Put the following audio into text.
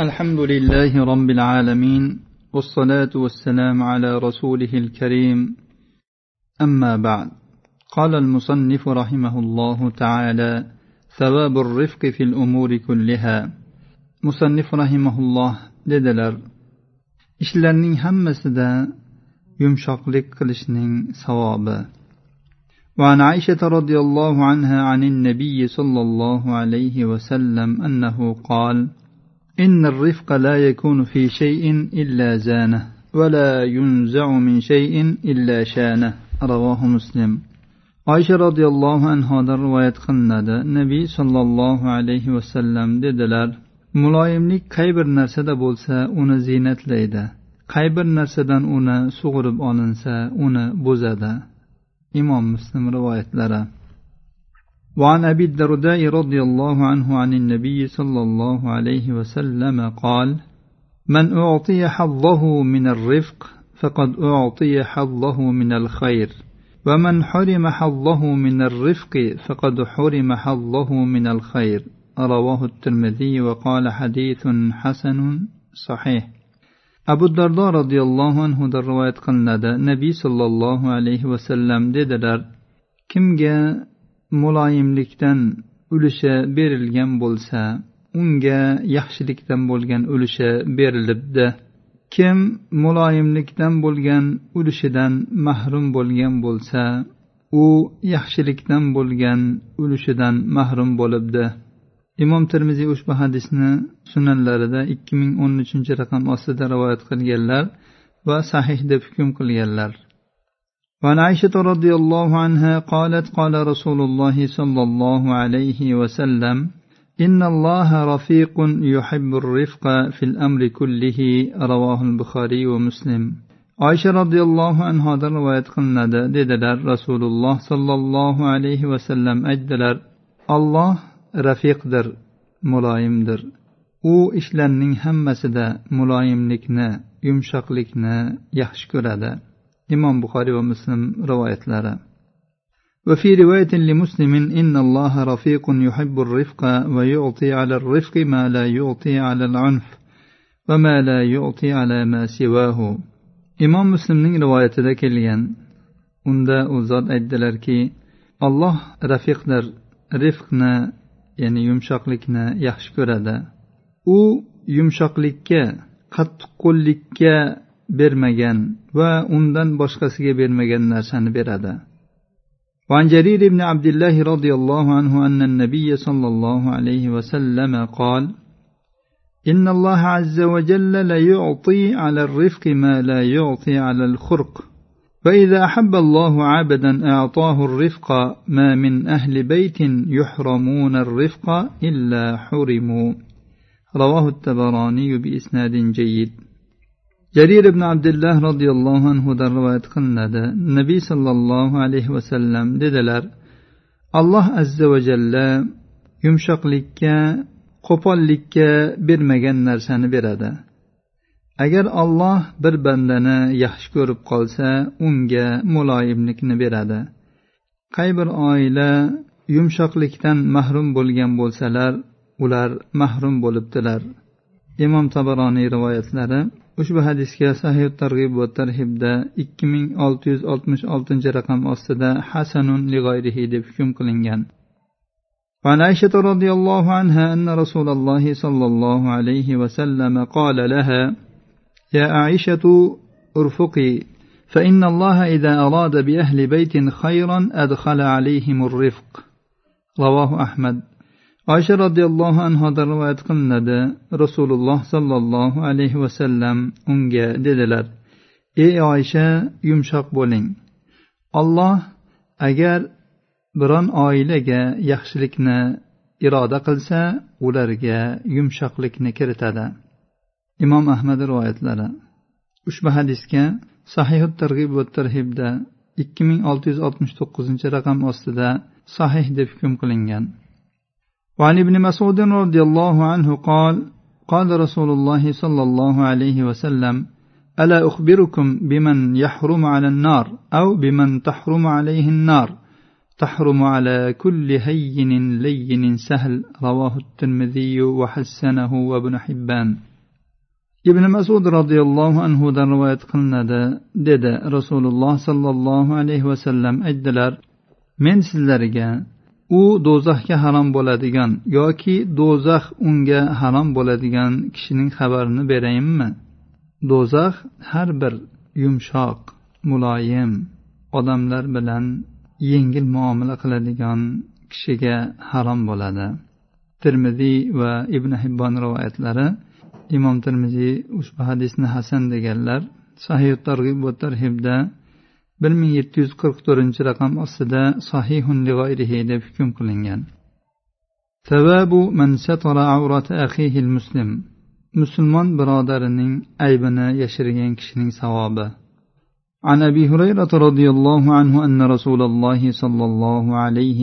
الحمد لله رب العالمين والصلاة والسلام على رسوله الكريم. أما بعد قال المصنف رحمه الله تعالى ثواب الرفق في الأمور كلها. مصنف رحمه الله dedilar ishlarning hammasida yumshoqlik qilishning savobi. وعن عائشة رضي الله عنها عن النبي صلى الله عليه وسلم أنه قال: إن الرفق لا يكون في شيء إلا زانه ولا ينزع من شيء إلا شانه رواه مسلم oysha roziyallohu anhodan rivoyat qilinadi nabiy sollallohu alayhi vasallam dedilar muloyimlik qay bir narsada bo'lsa uni ziynatlaydi qay bir narsadan uni sug'urib olinsa uni bo'zadi imom muslim rivoyatlari وعن أبي الدرداء رضي الله عنه عن النبي صلى الله عليه وسلم قال من أعطي حظه من الرفق فقد أعطي حظه من الخير ومن حرم حظه من الرفق فقد حرم حظه من الخير رواه الترمذي وقال حديث حسن صحيح. abu dardo roziyallohu anhudan rivoyat qilinadi nabiy sollallohu alayhi vasallam dedilar kimga muloyimlikdan ulushi berilgan bo'lsa unga yaxshilikdan bo'lgan ulushi berilibdi. Kim muloyimlikdan bo'lgan ulushidan mahrum bo'lgan bo'lsa u yaxshilikdan bo'lgan ulushidan mahrum bo'libdi. Imom termiziy ushbu hadisni sunanlarida ikki ming o'n uchinchi raqam ostida rivoyat qilganlar va sahih deb hukm qilganlar. وعن عائشة رضي الله عنها قالت قال رسول الله صلى الله عليه وسلم إن الله رفيق يحب الرفق في الأمر كله رواه البخاري ومسلم oysha roziyallohu anhodan rivoyat qilinadi dedilar rasululloh sollallohu alayhi vasallam aytdilar olloh rafiqdir muloyimdir u ishlarning hammasida muloyimlikni yumshoqlikni yaxshi ko'radi imom buxoriy va muslim rivoyatlari وفي رواية لمسلم إن الله رفيق يحب الرفق ويعطي على الرفق ما لا يعطي على العنف وما لا يعطي على ما سواه imom muslimning rivoyatida kelgan unda u zot aytdilarki alloh rafiqdir rifqni ya'ni yumshoqlikni yaxshi ko'radi u yumshoqlikka qattiqqo'llikka bermagan va undan boshqasiga bermagan narsani beradi. وعن جرير بن عبد الله رضي الله عنه أن النبي صلى الله عليه وسلم قال إن الله عز وجل ليعطي على الرفق ما لا يعطي على الخرق فإذا أحب الله عبدا أعطاه الرفق ما من أهل بيت يحرمون الرفق إلا حرموا. رواه التبراني بإسناد جيد. Jarir ibn abdulloh roziyallohu anhudan rivoyat qilinadi. Nabiy sollallohu alayhi vasallam dedilar alloh azza va jalla yumshoqlikka qo'pollikka bermagan narsani beradi. Agar olloh bir bandani yaxshi ko'rib qolsa unga muloyimlikni beradi. Qay bir oila yumshoqlikdan mahrum bo'lgan bo'lsalar ular mahrum bo'libdilar. Imom tabaroniy rivoyatlari ushbu hadisga sahih targ'ib va tarhibda ikki ming olti yuz oltmish oltinchi raqam ostida hasanun lig'oyrihi deb hukm qilingan وعن عائشة رضي الله عنها أن رسول الله صلى الله عليه وسلم قال لها يا عائشة ارفقي فإن الله إذا أراد بأهل بيت خيرا أدخل عليهم الرفق رواه أحمد oysha roziyallohu anhodan rivoyat qilinadi rasululloh sollallohu alayhi vasallam unga dedilar ey oysha yumshoq bo'ling. Olloh agar biron oilaga yaxshilikni iroda qilsa ularga yumshoqlikni kiritadi. Imom ahmad rivoyatlari. Ushbu hadisga sahih targ'ib va tarhibda ikki ming olti yuz oltmish to'qqizinchi raqam ostida sahih deb hukm qilingan. وعن ابن مسعود رضي الله عنه قال قال رسول الله صلى الله عليه وسلم ألا أخبركم بمن يحرم على النار أو بمن تحرم عليه النار؟ تحرم على كل هين لين سهل. رواه الترمذي وحسنه وابن حبان. ibn masud roziyallohu anhudan rivoyat qilinadi dedi rasululloh sollallohu alayhi vasallam aytdilar men sizlarga u do'zaxga harom bo'ladigan yoki do'zax unga harom bo'ladigan kishining xabarini berayinmi? Do'zax har bir yumshoq muloyim odamlar bilan yengil muomala qiladigan kishiga harom bo'ladi. Termiziy va ibn hibbon rivoyatlari imom termiziy ushbu hadisni hasan deganlar sahih targ'ib va tarhibda bir ming yetti yuz qirq to'rtinchi raqam ostida sahihun lig'oyrihi deb hukm qilingan savabu man satara avrata axihi muslim musulmon birodarining aybini yashirgan kishining savobi عن ابي هريره رضي الله عنه ان رسول الله صلى الله عليه